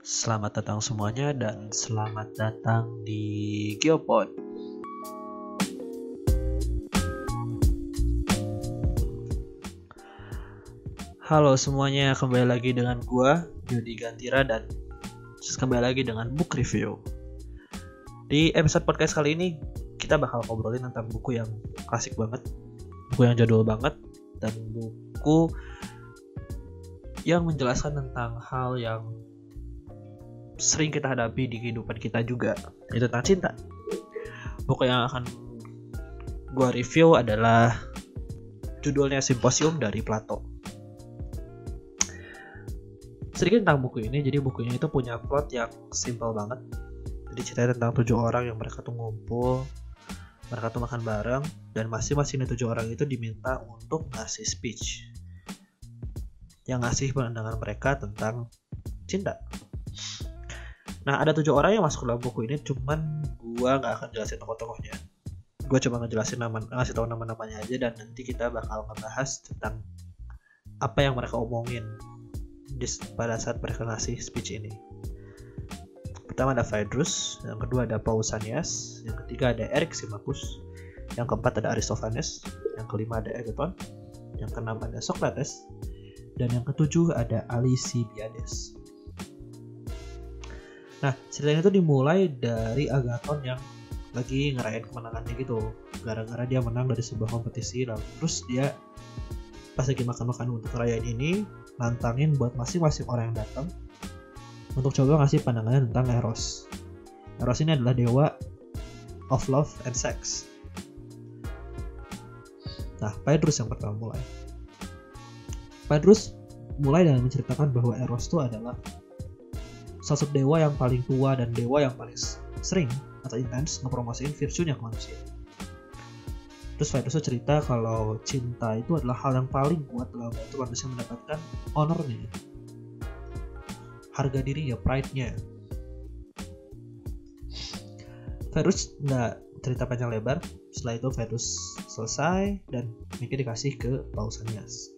Selamat datang semuanya dan selamat datang di Geopod. Halo semuanya, kembali lagi dengan gua Yudi Gantira dan kembali lagi dengan book review. Di episode podcast kali ini kita bakal ngobrolin tentang buku yang klasik banget, buku yang jadul banget dan buku yang menjelaskan tentang hal yang sering kita hadapi di kehidupan kita juga. Itu tentang cinta. Buku yang akan gue review adalah judulnya Simposium dari Plato. Sedikit tentang buku ini. Jadi bukunya itu punya plot yang simple banget. Jadi ceritanya tentang tujuh orang yang mereka tuh ngumpul mereka tuh makan bareng dan masing-masing tujuh orang itu diminta untuk ngasih speech. Yang ngasih pandangan mereka tentang cinta Nah ada tujuh orang yang masuk dalam buku ini, cuman gua nggak akan jelasin tokoh-tokohnya. Gua cuma ngejelasin nama, ngasih tahu nama-namanya aja dan nanti kita bakal ngebahas tentang apa yang mereka omongin di, pada saat mereka ngasih speech ini. Pertama ada Phaedrus, yang kedua ada Pausanias, yang ketiga ada Symmachus, yang keempat ada Aristophanes, yang kelima ada Agathon, yang keenam ada Socrates, dan yang ketujuh ada Alcibiades. Nah, ceritanya itu dimulai dari Agaton yang lagi ngerayain kemenangannya gitu. Gara-gara dia menang dari sebuah kompetisi lalu terus dia pas lagi makan-makan untuk ngerayain ini nantangin buat masing-masing orang yang datang untuk coba ngasih pandangannya tentang Eros. Eros ini adalah dewa of love and sex. Nah, Phaedrus yang pertama mulai. Phaedrus mulai dengan menceritakan bahwa Eros itu adalah sosok dewa yang paling tua dan dewa yang paling sering atau intens ngepromosiin virtunya ke manusia. Terus Virus cerita kalau cinta itu adalah hal yang paling kuat dalam membantu manusia mendapatkan honornya. Harga diri ya, pride-nya. Virus nggak cerita panjang lebar. Setelah itu Virus selesai dan Mickey dikasih ke Pausanias.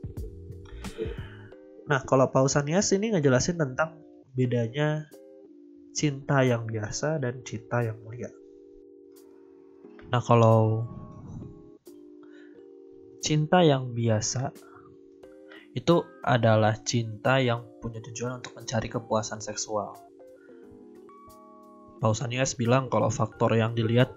Nah, kalau Pausanias ini ngejelasin tentang bedanya cinta yang biasa dan cinta yang mulia. Nah, kalau cinta yang biasa itu adalah cinta yang punya tujuan untuk mencari kepuasan seksual. Pausanias bilang kalau faktor yang dilihat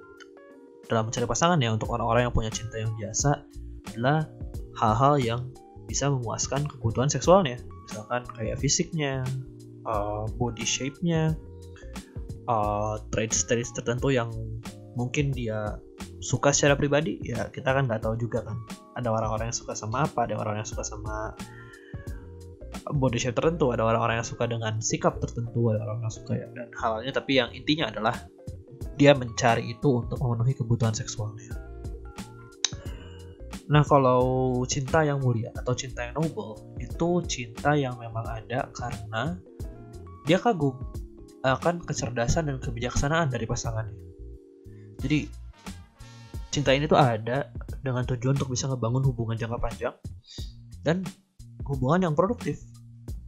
dalam mencari pasangan ya untuk orang-orang yang punya cinta yang biasa adalah hal-hal yang bisa memuaskan kebutuhan seksualnya. Misalkan kayak fisiknya, uh, body shape-nya, uh, traits-traits tertentu yang mungkin dia suka secara pribadi ya kita kan nggak tahu juga kan. Ada orang-orang yang suka sama apa ada orang-orang yang suka sama body shape tertentu ada orang-orang yang suka dengan sikap tertentu ada orang yang suka ya dan halnya tapi yang intinya adalah dia mencari itu untuk memenuhi kebutuhan seksualnya. Nah, kalau cinta yang mulia atau cinta yang noble itu cinta yang memang ada karena dia kagum akan kecerdasan dan kebijaksanaan dari pasangannya. Jadi cinta ini tuh ada dengan tujuan untuk bisa ngebangun hubungan jangka panjang dan hubungan yang produktif.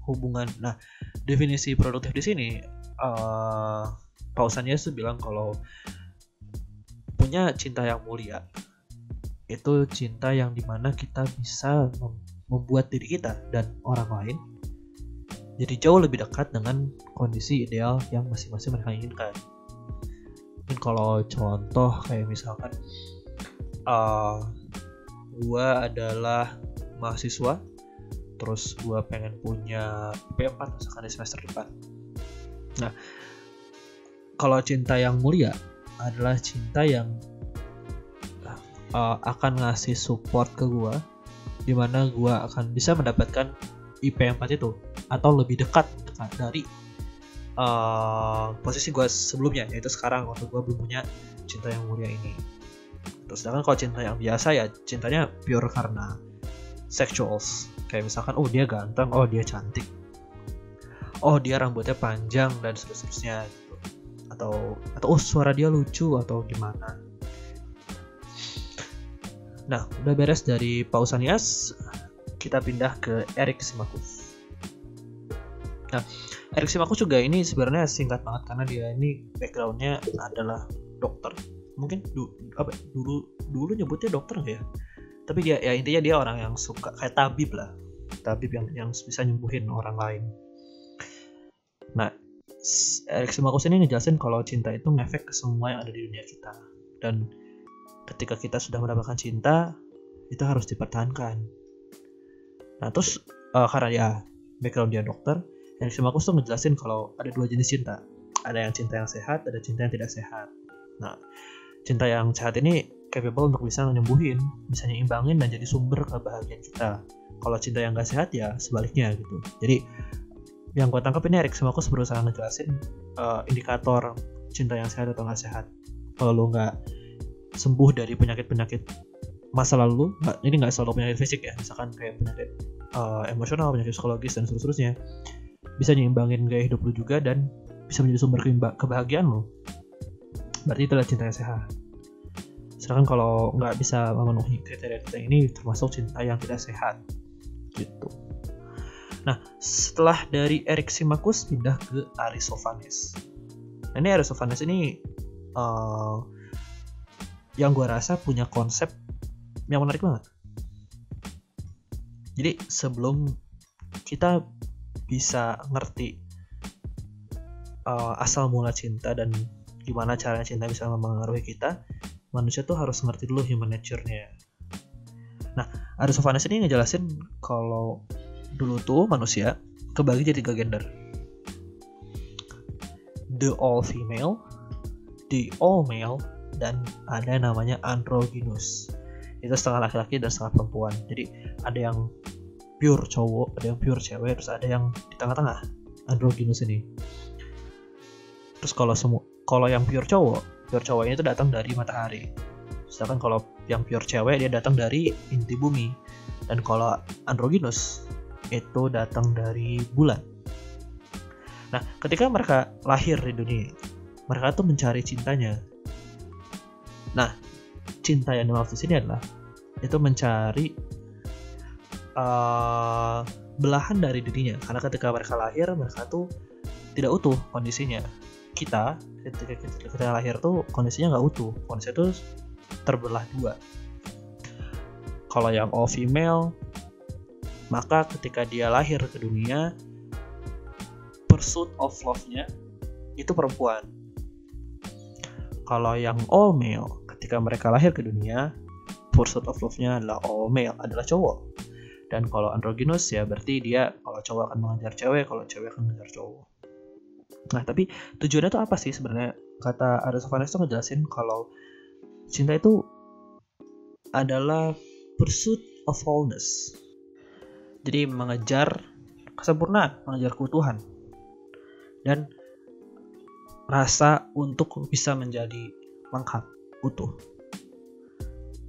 Hubungan, nah definisi produktif di sini, uh, pausannya itu bilang kalau punya cinta yang mulia itu cinta yang di mana kita bisa membuat diri kita dan orang lain jadi jauh lebih dekat dengan kondisi ideal yang masing-masing mereka inginkan. Mungkin kalau contoh kayak misalkan uh, gue adalah mahasiswa, terus gue pengen punya P4 misalkan di semester depan. Nah, kalau cinta yang mulia adalah cinta yang uh, akan ngasih support ke gue, di mana gue akan bisa mendapatkan IP 4 itu atau lebih dekat, dekat dari uh, posisi gue sebelumnya yaitu sekarang waktu gue belum punya cinta yang mulia ini. Terus sedangkan kalau cinta yang biasa ya cintanya pure karena sexuals. Kayak misalkan oh dia ganteng oh dia cantik. Oh dia rambutnya panjang dan seterusnya gitu. Atau atau oh suara dia lucu atau gimana. Nah udah beres dari Pausanias kita pindah ke Erik Symmachus. Nah, Erik Simakus juga ini sebenarnya singkat banget karena dia ini backgroundnya adalah dokter. Mungkin du, apa dulu dulu nyebutnya dokter nggak ya? Tapi dia ya intinya dia orang yang suka kayak tabib lah. Tabib yang yang bisa nyembuhin orang lain. Nah Erik Simakus ini ngejelasin kalau cinta itu ngefek ke semua yang ada di dunia kita. Dan ketika kita sudah mendapatkan cinta itu harus dipertahankan. Nah terus uh, karena dia background dia dokter Erik Simakus tuh ngejelasin kalau ada dua jenis cinta ada yang cinta yang sehat ada cinta yang tidak sehat nah cinta yang sehat ini capable untuk bisa nyembuhin, bisa nyimbangin dan jadi sumber kebahagiaan kita. Kalau cinta yang gak sehat ya sebaliknya gitu. Jadi yang gue tangkap ini Erik Simakus berusaha ngejelasin uh, indikator cinta yang sehat atau gak sehat. Kalau lo nggak sembuh dari penyakit-penyakit masa lalu, gak, ini nggak selalu penyakit fisik ya, misalkan kayak penyakit uh, emosional, penyakit psikologis dan seterusnya, bisa nyimbangin gaya hidup lo juga dan bisa menjadi sumber kebahagiaan lo berarti itu adalah cinta yang sehat. Sedangkan kalau nggak bisa memenuhi kriteria kita ini termasuk cinta yang tidak sehat. Gitu. Nah setelah dari Erik Simakus pindah ke Aristophanes. Nah, ini Aristophanes ini uh, yang gue rasa punya konsep yang menarik banget. Jadi sebelum kita bisa ngerti uh, asal mula cinta dan gimana cara cinta bisa mempengaruhi kita manusia tuh harus ngerti dulu human nature-nya. Nah Aristophanes ini ngejelasin kalau dulu tuh manusia kebagi jadi tiga gender. The all female the all male dan ada yang namanya androgynous. Itu setengah laki-laki dan setengah perempuan. Jadi ada yang pure cowok ada yang pure cewek terus ada yang di tengah-tengah. Androgynous ini. Terus kalau semua kalau yang pure cowok pure cowoknya itu datang dari matahari. Sedangkan kalau yang pure cewek dia datang dari inti bumi. Dan kalau androgynous itu datang dari bulan. Nah ketika mereka lahir di dunia mereka tuh mencari cintanya. Nah cinta yang dimaksud sini adalah itu mencari uh, belahan dari dirinya. Karena ketika mereka lahir mereka tuh tidak utuh kondisinya. Kita ketika kita, lahir tuh kondisinya nggak utuh. Kondisinya tuh terbelah dua. Kalau yang all female maka ketika dia lahir ke dunia pursuit of love-nya itu perempuan. Kalau yang all male ketika mereka lahir ke dunia pursuit of love-nya adalah all male adalah cowok dan kalau androgynous ya berarti dia kalau cowok akan mengejar cewek kalau cewek akan mengejar cowok Nah, tapi tujuannya tuh apa sih sebenarnya? Kata Aristophanes tuh ngejelasin kalau cinta itu adalah pursuit of wholeness. Jadi mengejar kesempurnaan, mengejar keutuhan. Dan rasa untuk bisa menjadi lengkap, utuh.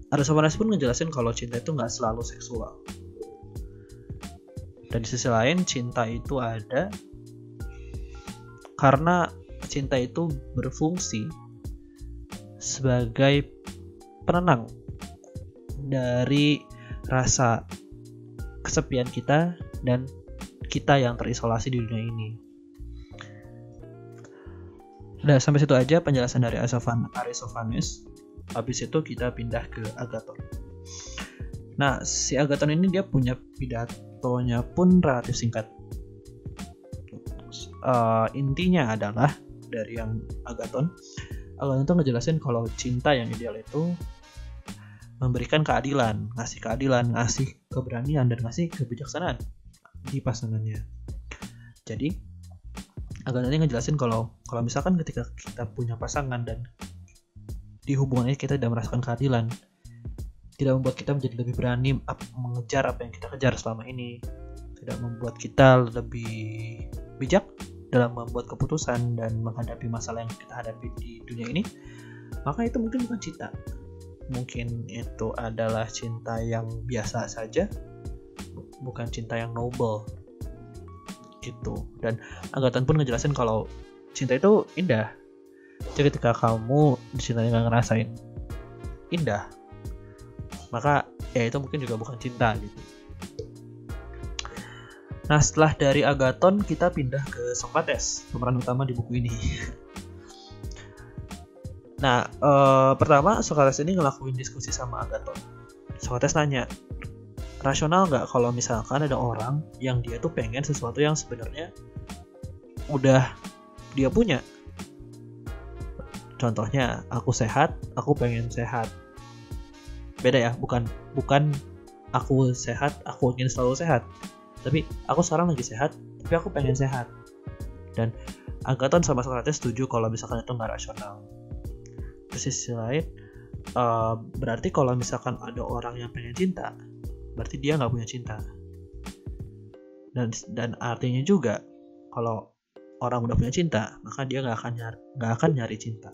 Aristophanes pun ngejelasin kalau cinta itu nggak selalu seksual. Dan di sisi lain, cinta itu ada karena cinta itu berfungsi sebagai penenang dari rasa kesepian kita dan kita yang terisolasi di dunia ini. Nah, sampai situ aja penjelasan dari Aristophanes. Habis itu kita pindah ke Agaton. Nah, si Agaton ini dia punya pidatonya pun relatif singkat uh, intinya adalah dari yang Agaton Agaton itu ngejelasin kalau cinta yang ideal itu memberikan keadilan, ngasih keadilan, ngasih keberanian dan ngasih kebijaksanaan di pasangannya. Jadi Agaton ini ngejelasin kalau kalau misalkan ketika kita punya pasangan dan di hubungannya kita tidak merasakan keadilan, tidak membuat kita menjadi lebih berani mengejar apa yang kita kejar selama ini, tidak membuat kita lebih bijak dalam membuat keputusan dan menghadapi masalah yang kita hadapi di dunia ini, maka itu mungkin bukan cinta. Mungkin itu adalah cinta yang biasa saja, bukan cinta yang noble. Gitu. Dan Angkatan pun ngejelasin kalau cinta itu indah. Jadi ketika kamu di sini nggak ngerasain indah, maka ya itu mungkin juga bukan cinta gitu. Nah, setelah dari Agaton kita pindah ke Socrates, pemeran utama di buku ini. nah, eh, pertama Socrates ini ngelakuin diskusi sama Agaton. Socrates nanya, rasional nggak kalau misalkan ada orang yang dia tuh pengen sesuatu yang sebenarnya udah dia punya contohnya aku sehat aku pengen sehat beda ya bukan bukan aku sehat aku ingin selalu sehat tapi aku sekarang lagi sehat tapi aku pengen sehat. Dan Agaton sama Socrates setuju kalau misalkan itu nggak rasional. Di sisi lain uh, berarti kalau misalkan ada orang yang pengen cinta berarti dia nggak punya cinta. Dan dan artinya juga kalau orang udah punya cinta maka dia nggak akan nyari nggak akan nyari cinta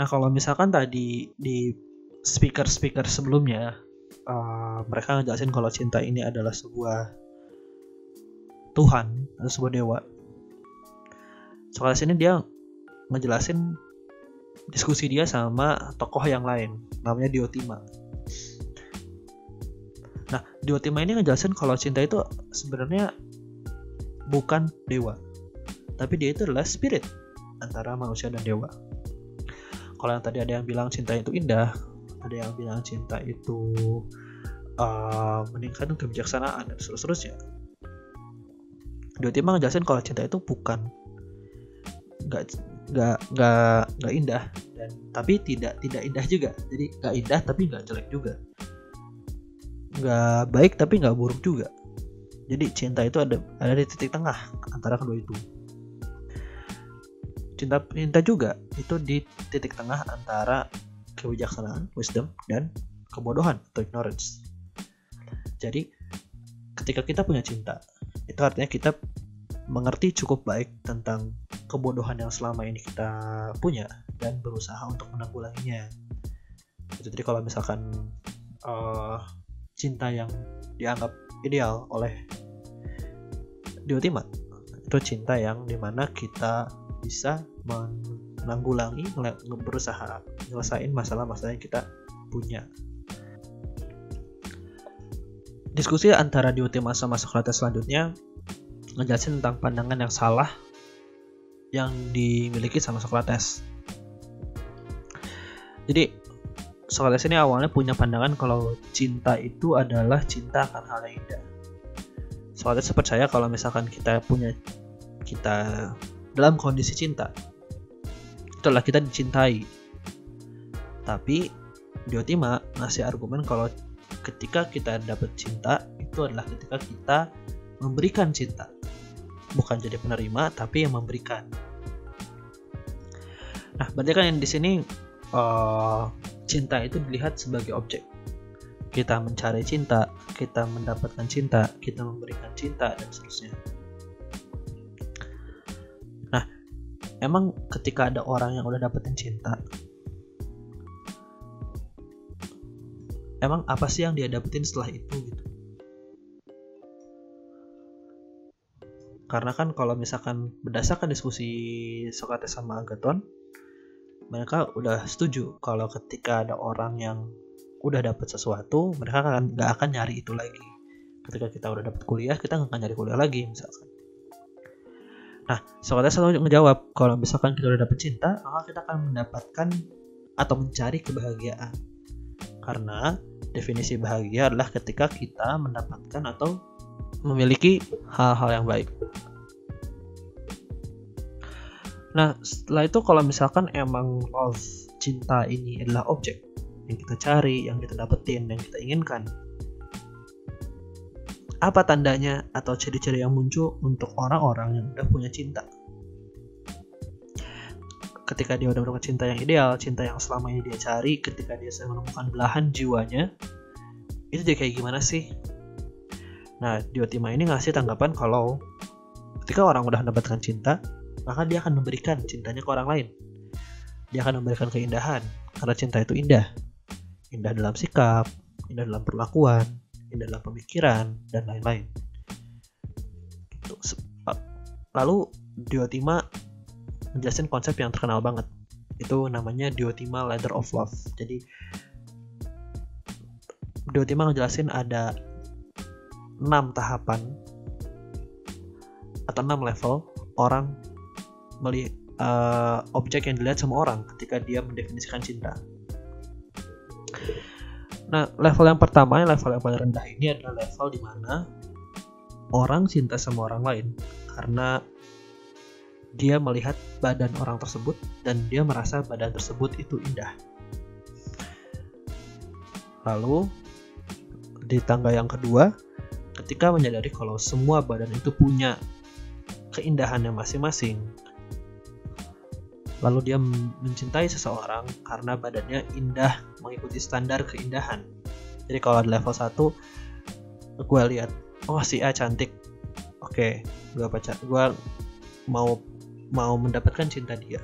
nah kalau misalkan tadi di speaker speaker sebelumnya uh, mereka ngejelasin kalau cinta ini adalah sebuah Tuhan atau sebuah dewa soal sini dia ngejelasin diskusi dia sama tokoh yang lain namanya Diotima Nah, di Ultima ini ngejelasin kalau cinta itu sebenarnya bukan dewa, tapi dia itu adalah spirit antara manusia dan dewa. Kalau yang tadi ada yang bilang cinta itu indah, ada yang bilang cinta itu uh, meningkatkan kebijaksanaan dan seterusnya. Di Ultima ngejelasin kalau cinta itu bukan nggak nggak nggak nggak indah dan tapi tidak tidak indah juga. Jadi nggak indah tapi nggak jelek juga. Nggak baik tapi nggak buruk juga. Jadi cinta itu ada ada di titik tengah antara kedua itu cinta cinta juga. Itu di titik tengah antara kebijaksanaan wisdom dan kebodohan atau ignorance. Jadi ketika kita punya cinta itu artinya kita mengerti cukup baik tentang kebodohan yang selama ini kita punya dan berusaha untuk menanggulanginya. Jadi kalau misalkan uh, cinta yang dianggap ideal oleh Diotima itu cinta yang di mana kita bisa menanggulangi berusaha nyelesain masalah-masalah yang kita punya diskusi antara Diotima sama Socrates selanjutnya ngejelasin tentang pandangan yang salah yang dimiliki sama Socrates jadi Socrates ini awalnya punya pandangan kalau cinta itu adalah cinta akan hal yang indah. Socrates percaya kalau misalkan kita punya kita dalam kondisi cinta, itulah kita dicintai. Tapi Diotima ngasih argumen kalau ketika kita dapat cinta itu adalah ketika kita memberikan cinta, bukan jadi penerima tapi yang memberikan. Nah, berarti kan yang di sini uh, cinta itu dilihat sebagai objek. Kita mencari cinta, kita mendapatkan cinta, kita memberikan cinta, dan seterusnya. Emang ketika ada orang yang udah dapetin cinta, emang apa sih yang dia dapetin setelah itu gitu? Karena kan kalau misalkan berdasarkan diskusi Socrates sama Agaton, mereka udah setuju kalau ketika ada orang yang udah dapat sesuatu mereka akan nggak akan nyari itu lagi ketika kita udah dapat kuliah kita nggak akan nyari kuliah lagi misalkan nah Socrates selalu ngejawab kalau misalkan kita udah dapet cinta maka kita akan mendapatkan atau mencari kebahagiaan karena definisi bahagia adalah ketika kita mendapatkan atau memiliki hal-hal yang baik Nah, setelah itu kalau misalkan emang love cinta ini adalah objek yang kita cari, yang kita dapetin, yang kita inginkan. Apa tandanya atau ciri-ciri yang muncul untuk orang-orang yang udah punya cinta? Ketika dia udah menemukan cinta yang ideal, cinta yang selama ini dia cari, ketika dia sedang menemukan belahan jiwanya, itu jadi kayak gimana sih? Nah, Diotima ini ngasih tanggapan kalau ketika orang udah mendapatkan cinta, maka dia akan memberikan cintanya ke orang lain. Dia akan memberikan keindahan, karena cinta itu indah. Indah dalam sikap, indah dalam perlakuan, indah dalam pemikiran, dan lain-lain. Gitu. Lalu Diotima menjelaskan konsep yang terkenal banget. Itu namanya Diotima Ladder of Love. Jadi Diotima ngejelasin ada enam tahapan atau enam level orang melihat uh, objek yang dilihat sama orang ketika dia mendefinisikan cinta. Nah, level yang pertama, level yang paling rendah ini adalah level di mana orang cinta sama orang lain karena dia melihat badan orang tersebut dan dia merasa badan tersebut itu indah. Lalu di tangga yang kedua, ketika menyadari kalau semua badan itu punya keindahannya masing-masing, lalu dia mencintai seseorang karena badannya indah mengikuti standar keindahan. Jadi kalau di level 1 gue lihat oh si A cantik. Oke okay, gue baca gue mau mau mendapatkan cinta dia.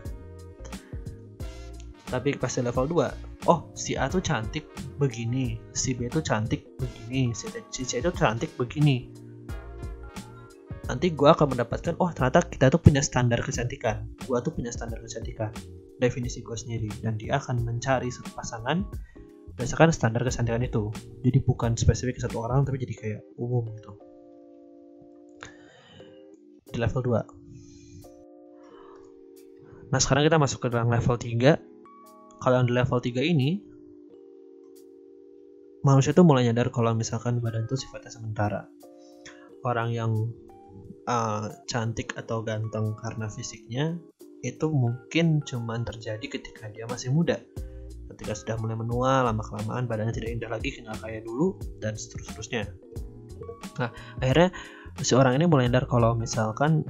Tapi pas di level 2 oh si A tuh cantik begini si B tuh cantik begini si C itu cantik begini nanti gue akan mendapatkan oh ternyata kita tuh punya standar kecantikan. Gue tuh punya standar kecantikan definisi gue sendiri. Dan dia akan mencari satu pasangan berdasarkan standar kecantikan itu. Jadi bukan spesifik satu orang tapi jadi kayak umum gitu. Di level 2 nah sekarang kita masuk ke dalam level 3 kalau yang di level 3 ini manusia tuh mulai nyadar kalau misalkan badan tuh sifatnya sementara. Orang yang uh, cantik atau ganteng karena fisiknya itu mungkin cuma terjadi ketika dia masih muda. Ketika sudah mulai menua lama kelamaan badannya tidak indah lagi nggak kayak dulu dan seterusnya. Nah akhirnya si orang ini mulai sadar kalau misalkan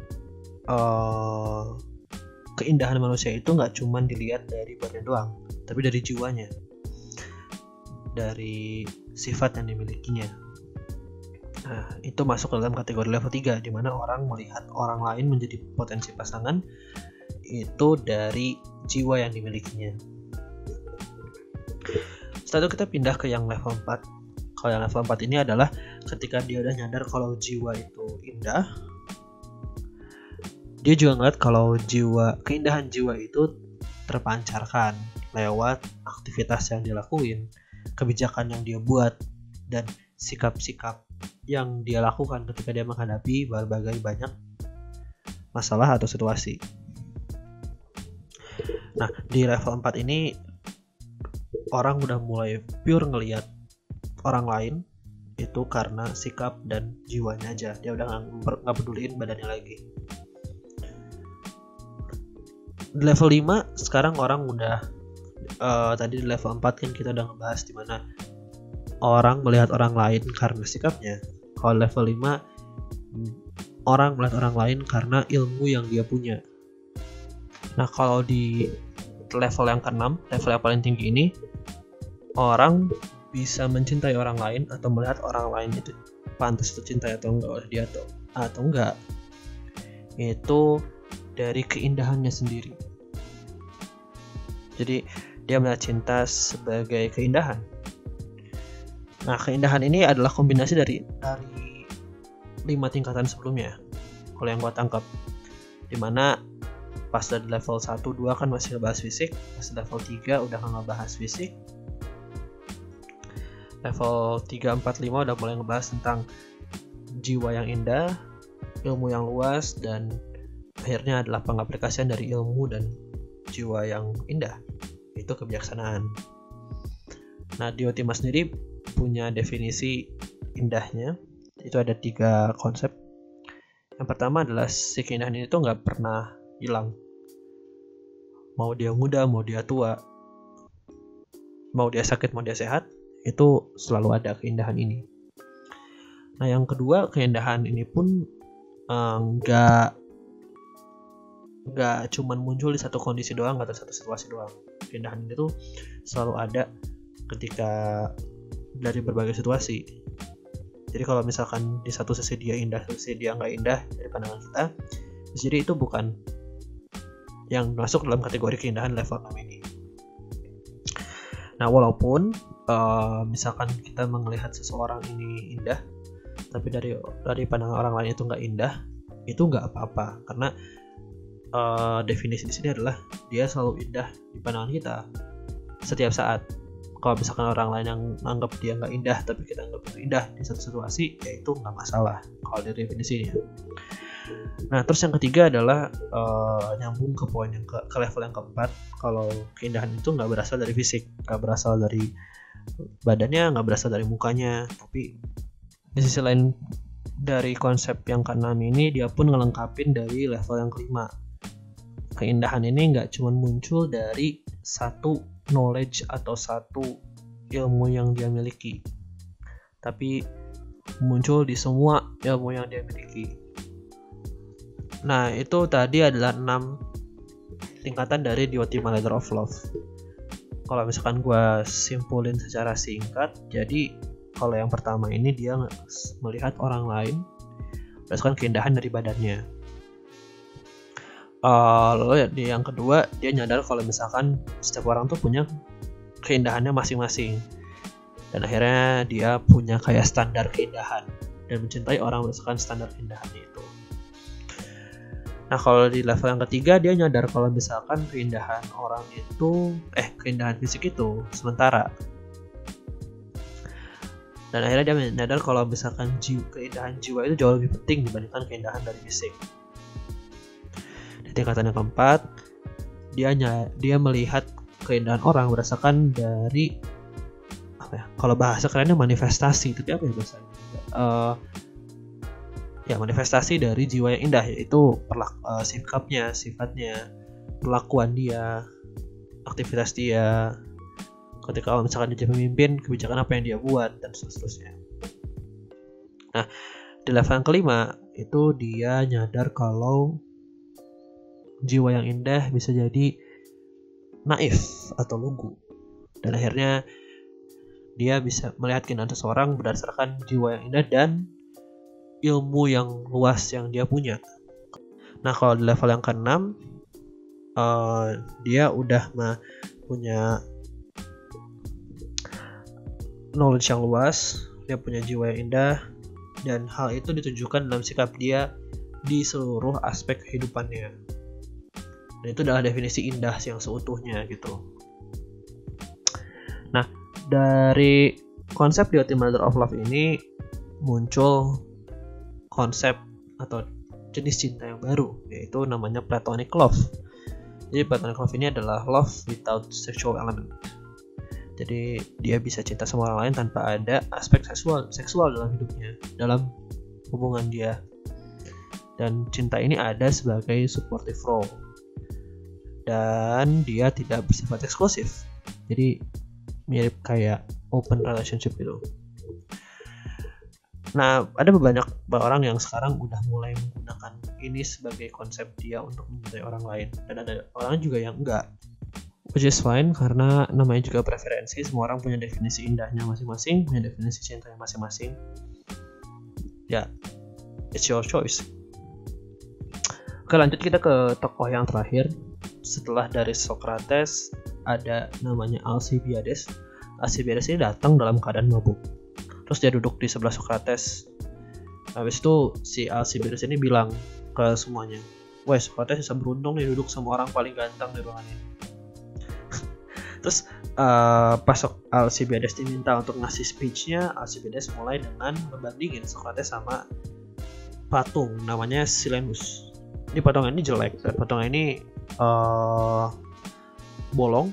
uh, keindahan manusia itu nggak cuma dilihat dari badan doang tapi dari jiwanya. Dari sifat yang dimilikinya Nah, itu masuk dalam kategori level 3 di mana orang melihat orang lain menjadi potensi pasangan itu dari jiwa yang dimilikinya. Setelah itu kita pindah ke yang level 4. Kalau yang level 4 ini adalah ketika dia udah nyadar kalau jiwa itu indah, dia juga ngeliat kalau jiwa keindahan jiwa itu terpancarkan lewat aktivitas yang dilakuin, kebijakan yang dia buat, dan sikap-sikap yang dia lakukan ketika dia menghadapi berbagai banyak masalah atau situasi. Nah, di level 4 ini orang udah mulai pure ngelihat orang lain itu karena sikap dan jiwanya aja. Dia udah nggak peduliin badannya lagi. Di level 5 sekarang orang udah uh, tadi di level 4 kan kita udah ngebahas di mana orang melihat orang lain karena sikapnya. Kalau level 5 orang melihat orang lain karena ilmu yang dia punya. Nah kalau di level yang ke-6 level yang paling tinggi ini orang bisa mencintai orang lain atau melihat orang lain itu pantas cinta atau enggak oleh dia atau atau enggak. Itu dari keindahannya sendiri. Jadi dia melihat cinta sebagai keindahan Nah, keindahan ini adalah kombinasi dari dari lima tingkatan sebelumnya. Kalau yang gua tangkap di mana pas dari level 1 2 kan masih ngebahas fisik, pas level 3 udah ngebahas fisik. Level 3 4 5 udah mulai ngebahas tentang jiwa yang indah, ilmu yang luas dan akhirnya adalah pengaplikasian dari ilmu dan jiwa yang indah. Itu kebijaksanaan. Nah, di Otima sendiri punya definisi indahnya itu ada tiga konsep. Yang pertama adalah si keindahan ini tuh nggak pernah hilang. Mau dia muda mau dia tua mau dia sakit mau dia sehat itu selalu ada keindahan ini. Nah yang kedua keindahan ini pun eh, nggak uh, nggak cuman muncul di satu kondisi doang atau satu situasi doang. Keindahan ini tuh selalu ada ketika dari berbagai situasi. Jadi kalau misalkan di satu sisi dia indah sisi dia nggak indah dari pandangan kita jadi itu bukan yang masuk dalam kategori keindahan level 6 ini nah walaupun uh, misalkan kita melihat seseorang ini indah tapi dari dari pandangan orang lain itu nggak indah itu nggak apa-apa. Karena uh, definisi di sini adalah dia selalu indah di pandangan kita setiap saat kalau misalkan orang lain yang anggap dia nggak indah tapi kita anggap itu indah di satu situasi ya itu nggak masalah kalau dari definisinya. Nah terus yang ketiga adalah uh, nyambung ke poin yang ke, ke level yang keempat kalau keindahan itu nggak berasal dari fisik nggak berasal dari badannya nggak berasal dari mukanya tapi di sisi lain dari konsep yang keenam ini dia pun ngelengkapin dari level yang kelima. Keindahan ini nggak cuma muncul dari satu knowledge atau satu ilmu yang dia miliki. Tapi muncul di semua ilmu yang dia miliki. Nah itu tadi adalah enam tingkatan dari the ultimate ladder of love. Kalau misalkan gue simpulin secara singkat jadi kalau yang pertama ini dia melihat orang lain berdasarkan keindahan dari badannya uh, lalu di yang kedua dia nyadar kalau misalkan setiap orang tuh punya keindahannya masing-masing dan akhirnya dia punya kayak standar keindahan dan mencintai orang berdasarkan standar keindahannya itu Nah kalau di level yang ketiga dia nyadar kalau misalkan keindahan orang itu eh keindahan fisik itu sementara. Dan akhirnya dia menyadar kalau misalkan jiwa, keindahan jiwa itu jauh lebih penting dibandingkan keindahan dari fisik. Tingkatan yang keempat, dia dia melihat keindahan orang berdasarkan dari apa ya? Kalau bahasa kerennya manifestasi, tapi apa ya bahasanya? Uh, ya manifestasi dari jiwa yang indah yaitu perlak uh, sikapnya sifatnya perlakuan dia aktivitas dia ketika misalkan dia pemimpin kebijakan apa yang dia buat dan seterusnya nah di level yang kelima itu dia nyadar kalau jiwa yang indah bisa jadi naif atau lugu dan akhirnya dia bisa melihat keindahan seseorang berdasarkan jiwa yang indah dan ilmu yang luas yang dia punya. Nah kalau di level yang keenam uh, dia udah mah punya knowledge yang luas, dia punya jiwa yang indah dan hal itu ditunjukkan dalam sikap dia di seluruh aspek kehidupannya. Dan itu adalah definisi indah yang seutuhnya gitu. Nah, dari konsep The Ultimate of Love ini muncul konsep atau jenis cinta yang baru yaitu namanya platonic love. Jadi platonic love ini adalah love without sexual element. Jadi dia bisa cinta sama orang lain tanpa ada aspek seksual seksual dalam hidupnya, dalam hubungan dia. Dan cinta ini ada sebagai supportive role. Dan dia tidak bersifat eksklusif. Jadi mirip kayak open relationship gitu. Nah, ada banyak orang yang sekarang udah mulai menggunakan ini sebagai konsep dia untuk mencintai orang lain dan ada orang juga yang enggak. Which is fine karena namanya juga preferensi, semua orang punya definisi indahnya masing-masing, punya definisi cintanya masing-masing. Ya, it's your choice. Oke, lanjut kita ke tokoh yang terakhir. Setelah dari Socrates, ada namanya Alcibiades. Alcibiades ini datang dalam keadaan mabuk terus dia duduk di sebelah Socrates habis itu si Alcibiades ini bilang ke semuanya Wah Socrates bisa beruntung nih duduk sama orang paling ganteng di ruangan ini terus uh, pas Alcibiades diminta untuk ngasih speechnya Alcibiades mulai dengan membandingin Socrates sama patung namanya Silenus ini patung ini jelek. Dan patung ini uh, bolong.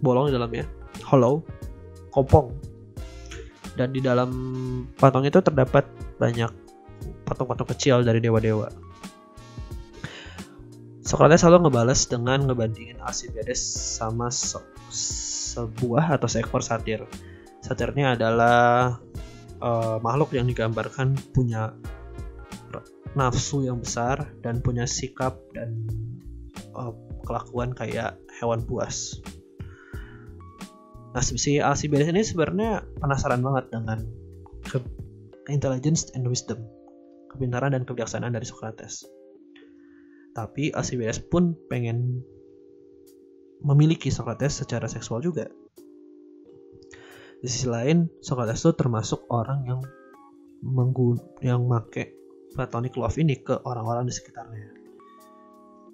Bolong di dalamnya. Hollow. Kopong. Dan di dalam patung itu terdapat banyak patung-patung kecil dari dewa-dewa. Socrates selalu ngebales dengan ngebandingin Alcibiades sama se sebuah atau seekor satir. Satirnya adalah uh, makhluk yang digambarkan punya nafsu yang besar dan punya sikap dan uh, kelakuan kayak hewan buas. Nah, si Alcibiades ini sebenarnya penasaran banget dengan ke intelligence and wisdom, kepintaran dan kebijaksanaan dari Socrates. Tapi Alcibiades pun pengen memiliki Socrates secara seksual juga. Di sisi lain, Socrates itu termasuk orang yang menggun yang make platonic love ini ke orang-orang di sekitarnya.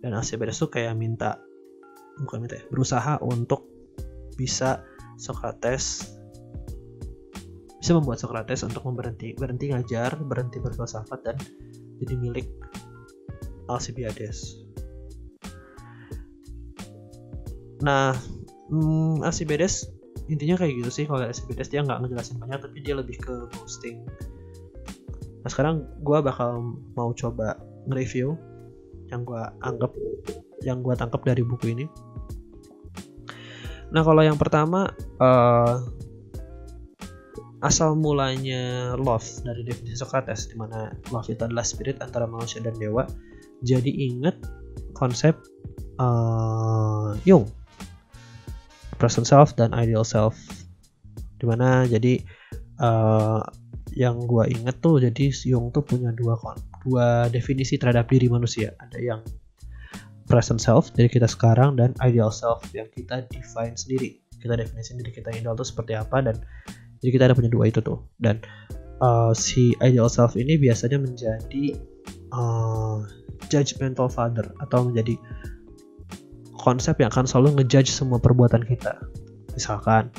Dan Alcibiades tuh kayak minta bukan minta ya, berusaha untuk bisa Socrates bisa membuat Socrates untuk berhenti berhenti ngajar, berhenti berfilsafat dan jadi milik Alcibiades. Nah, hmm, Alcibiades intinya kayak gitu sih kalau Alcibiades dia nggak ngejelasin banyak tapi dia lebih ke boosting. Nah sekarang gue bakal mau coba nge-review yang gue anggap yang gue tangkap dari buku ini. Nah kalau yang pertama uh, asal mulanya love dari definisi Socrates di mana love itu adalah spirit antara manusia dan dewa. Jadi ingat konsep uh, Jung present self dan ideal self di mana jadi uh, yang gue inget tuh jadi Jung tuh punya dua kon dua definisi terhadap diri manusia. Ada yang present self dari kita sekarang dan ideal self yang kita define sendiri. Kita definisi diri kita ideal itu seperti apa dan jadi kita ada punya dua itu tuh. Dan uh, si ideal self ini biasanya menjadi uh, judgmental father atau menjadi konsep yang akan selalu ngejudge semua perbuatan kita. Misalkan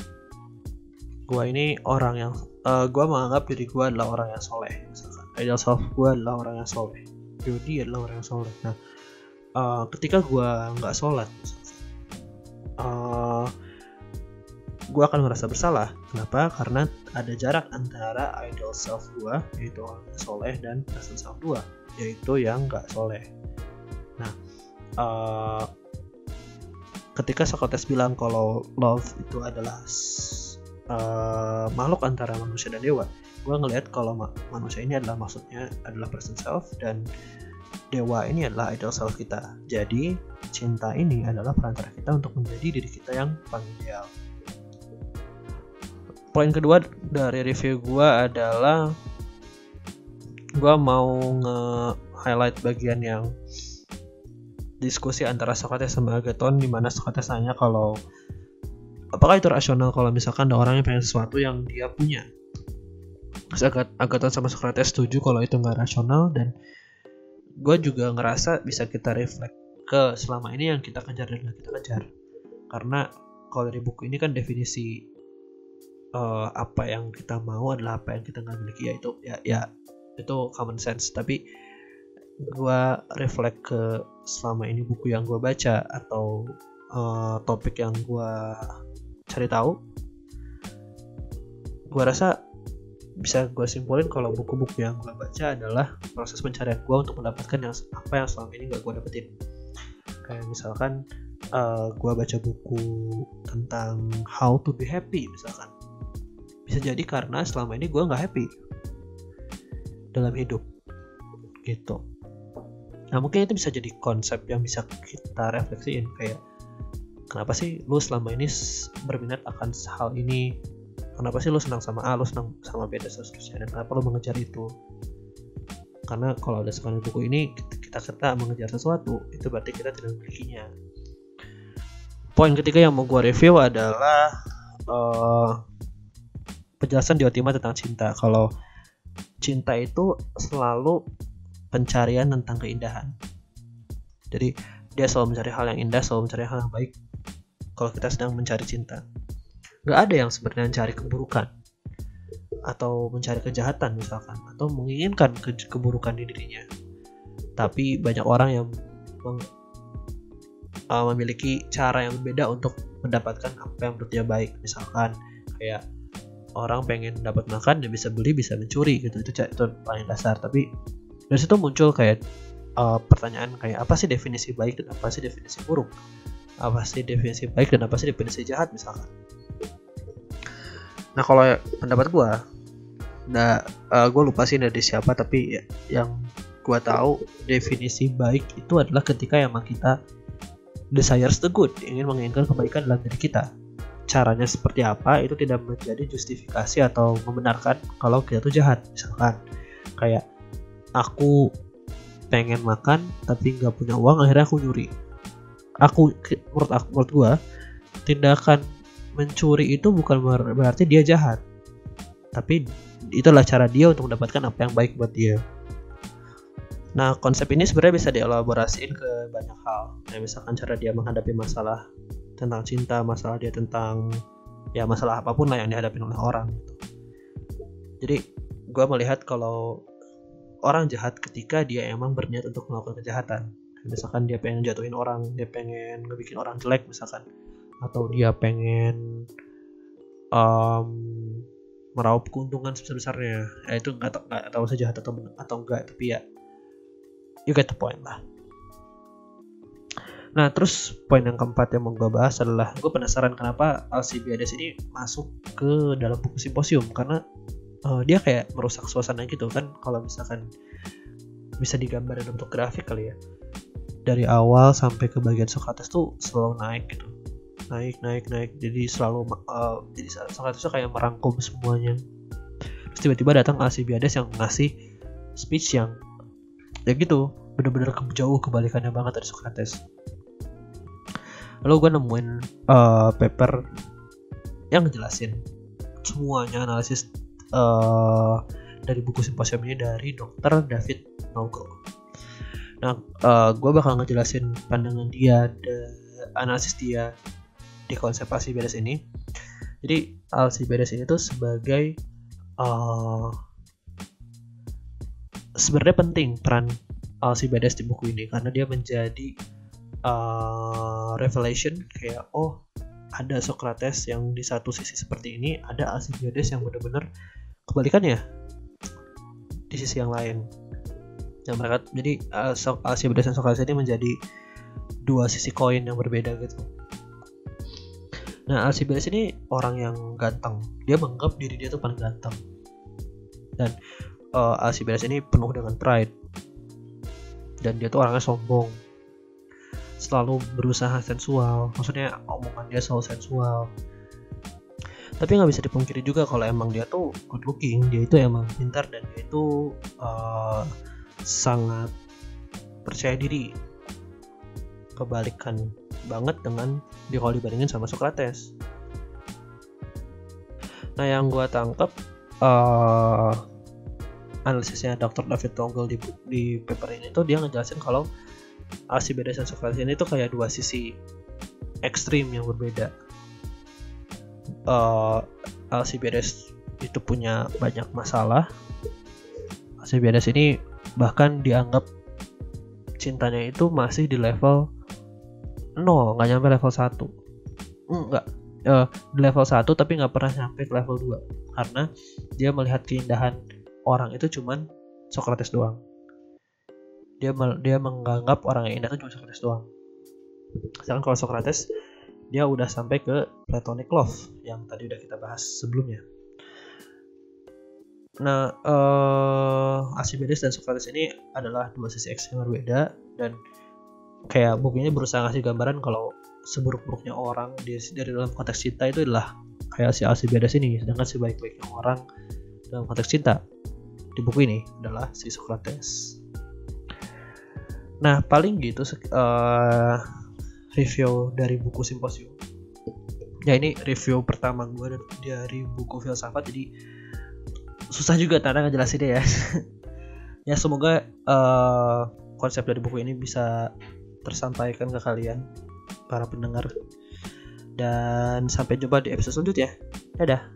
gue ini orang yang uh, gue menganggap diri gue adalah orang yang soleh misalkan ideal self gue adalah orang yang soleh Yodi adalah orang yang soleh nah uh, ketika gue nggak sholat uh, gue akan merasa bersalah. Kenapa? Karena ada jarak antara ideal self gue, yaitu orang yang soleh, dan present self gue, yaitu yang gak soleh. Nah, uh, ketika Socrates bilang kalau love itu adalah uh, makhluk antara manusia dan dewa, gue ngelihat kalau ma manusia ini adalah maksudnya adalah present self dan dewa ini adalah ideal self kita. Jadi cinta ini adalah perantara kita untuk menjadi diri kita yang paling ideal poin kedua dari review gue adalah gue mau nge-highlight bagian yang diskusi antara Socrates sama Agaton di mana Socrates nanya kalau apakah itu rasional kalau misalkan ada orang yang pengen sesuatu yang dia punya? Terus Agaton sama Socrates setuju kalau itu nggak rasional dan gue juga ngerasa bisa kita reflect ke selama ini yang kita kejar dan kita kejar. Karena kalau dari buku ini kan definisi uh, apa yang kita mau adalah apa yang kita nggak miliki. Ya itu ya ya itu common sense. Tapi gue reflect ke selama ini buku yang gue baca atau uh, topik yang gue cari tahu gue rasa bisa gue simpulin kalau buku-buku yang gue baca adalah proses pencarian gue untuk mendapatkan yang apa yang selama ini gak gue dapetin. Kayak misalkan uh, gue baca buku tentang how to be happy misalkan. Bisa jadi karena selama ini gue nggak happy dalam hidup gitu. Nah mungkin itu bisa jadi konsep yang bisa kita refleksiin kayak kenapa sih lu selama ini berminat akan hal ini? Kenapa sih lu senang sama A lu senang sama B dan seterusnya? Dan kenapa lu mengejar itu? Karena kalau ada sekarang buku ini kita kita mengejar sesuatu itu berarti kita tidak memilikinya. Poin ketiga yang mau gue review adalah uh, penjelasan Diotima tentang cinta. Kalau cinta itu selalu pencarian tentang keindahan. Jadi dia selalu mencari hal yang indah selalu mencari hal yang baik kalau kita sedang mencari cinta. Gak ada yang sebenarnya mencari keburukan atau mencari kejahatan misalkan atau menginginkan ke keburukan di dirinya. Tapi banyak orang yang meng, uh, memiliki cara yang beda untuk mendapatkan apa yang menurut dia baik. Misalkan kayak orang pengen dapat makan dia bisa beli bisa mencuri gitu. Itu itu paling dasar. Tapi dari situ muncul kayak uh, pertanyaan kayak apa sih definisi baik dan apa sih definisi buruk apa sih definisi baik dan apa sih definisi jahat misalkan? Nah kalau pendapat gue nah uh, gue lupa sih dari siapa tapi ya, yang gue tahu definisi baik itu adalah ketika emang kita desires the good ingin menginginkan kebaikan dalam diri kita. Caranya seperti apa itu tidak menjadi justifikasi atau membenarkan kalau kita tuh jahat misalkan. Kayak aku pengen makan tapi nggak punya uang akhirnya aku nyuri aku menurut aku menurut gua tindakan mencuri itu bukan berarti dia jahat tapi itulah cara dia untuk mendapatkan apa yang baik buat dia Nah, konsep ini sebenarnya bisa dielaborasiin ke banyak hal. Kayak misalkan cara dia menghadapi masalah tentang cinta, masalah dia tentang ya masalah apa pun lah yang dihadapi oleh orang gitu. jadi gue melihat kalau orang jahat ketika dia emang berniat untuk melakukan kejahatan misalkan dia pengen jatuhin orang dia pengen ngebikin orang jelek misalkan. Atau dia pengen um, meraup keuntungan sebesar besarnya ya itu nggak nggak tahu saja atau atau enggak tapi ya you get the point lah. Nah terus poin yang keempat yang mau gue bahas adalah gue penasaran kenapa Alcibiades ini masuk ke dalam buku simposium. Karena uh, dia kayak merusak suasana gitu kan kalau misalkan bisa digambar dalam bentuk grafik kali ya dari awal sampai ke bagian Socrates tuh selalu naik gitu. Naik naik naik. Jadi selalu uh, jadi Socrates tuh kayak merangkum semuanya. Terus tiba-tiba datang Alcibiades yang ngasih speech yang ya gitu bener-bener jauh kebalikannya banget dari Socrates. Lalu gue nemuin uh, paper yang ngejelasin semuanya analisis uh, dari buku simposium ini dari dokter David Nogel. Nah, uh, gue bakal ngejelasin pandangan dia, de, analisis dia di konsep Alcibiades ini. Jadi Alcibiades ini tuh sebagai uh, sebenarnya penting peran Alcibiades di buku ini karena dia menjadi uh, revelation kayak oh ada Socrates yang di satu sisi seperti ini, ada Alcibiades yang benar-benar kebalikannya di sisi yang lain. Yang mereka jadi uh, Alcibiades dan Socrates ini menjadi dua sisi koin yang berbeda gitu. Nah, Alcibiades ini orang yang ganteng. Dia menganggap diri dia tuh paling ganteng. Dan uh, Alcibiades ini penuh dengan pride. Dan dia tuh orangnya sombong selalu berusaha sensual maksudnya omongan dia selalu sensual tapi nggak bisa dipungkiri juga kalau emang dia tuh good looking dia itu emang pintar dan dia itu uh, sangat percaya diri kebalikan banget dengan dia kalau dibandingin sama Socrates nah yang gue tangkap uh, analisisnya Dr. David Toggle di, di paper ini tuh dia ngejelasin kalau Alcibiades dan Socrates ini tuh kayak dua sisi ekstrim yang berbeda. Uh, Alcibiades itu punya banyak masalah. Alcibiades ini bahkan dianggap cintanya itu masih di level 0, nggak nyampe level 1. Enggak, uh, di level 1 tapi nggak pernah sampai ke level 2 karena dia melihat keindahan orang itu cuman Socrates doang. Dia dia menganggap orang yang indah itu cuma Socrates doang. Sedangkan kalau Socrates dia udah sampai ke platonic love yang tadi udah kita bahas sebelumnya nah uh, Alcibiades dan Socrates ini adalah dua sisi ekstrem berbeda dan kayak buku ini berusaha ngasih gambaran kalau seburuk-buruknya orang di, dari dalam konteks cinta itu adalah kayak si Alcibiades ini sedangkan sebaik-baiknya orang dalam konteks cinta di buku ini adalah si Socrates Nah, paling gitu uh, review dari buku simposium. Ya ini review pertama gue dari buku filsafat jadi susah juga tanda ngejelasin ya. ya semoga uh, konsep dari buku ini bisa tersampaikan ke kalian para pendengar. Dan sampai jumpa di episode selanjutnya. Dadah.